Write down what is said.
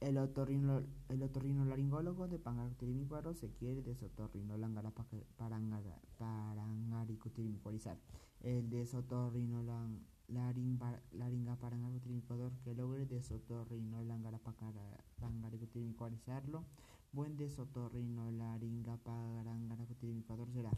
El, otorrino, el otorrinolaringólogo de Pangaricutirimícuaro se quiere desotorrinolaringaricutirimicuarizar. El desotorrinolaringaparangaricutirimícuador que logre desotorrinolaringaparangaricutirimícuarizarlo. Buen desotorrinolaringaparangaricutirimícuador será.